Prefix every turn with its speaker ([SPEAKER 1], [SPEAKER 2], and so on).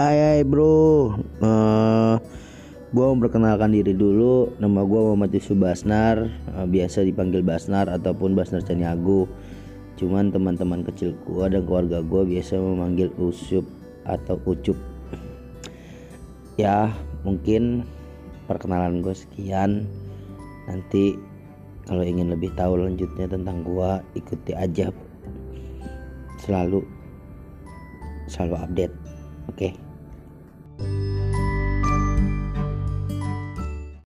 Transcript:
[SPEAKER 1] Hai, hai bro, eh, uh, gue mau perkenalkan diri dulu. Nama gue Muhammad Yusuf Basnar, uh, biasa dipanggil Basnar ataupun Basnar Caniago. Cuman teman-teman kecil gue dan keluarga gue biasa memanggil Usup atau Ucup. Ya, mungkin perkenalan gue sekian. Nanti kalau ingin lebih tahu lanjutnya tentang gue, ikuti aja. Selalu selalu update. Oke. Okay.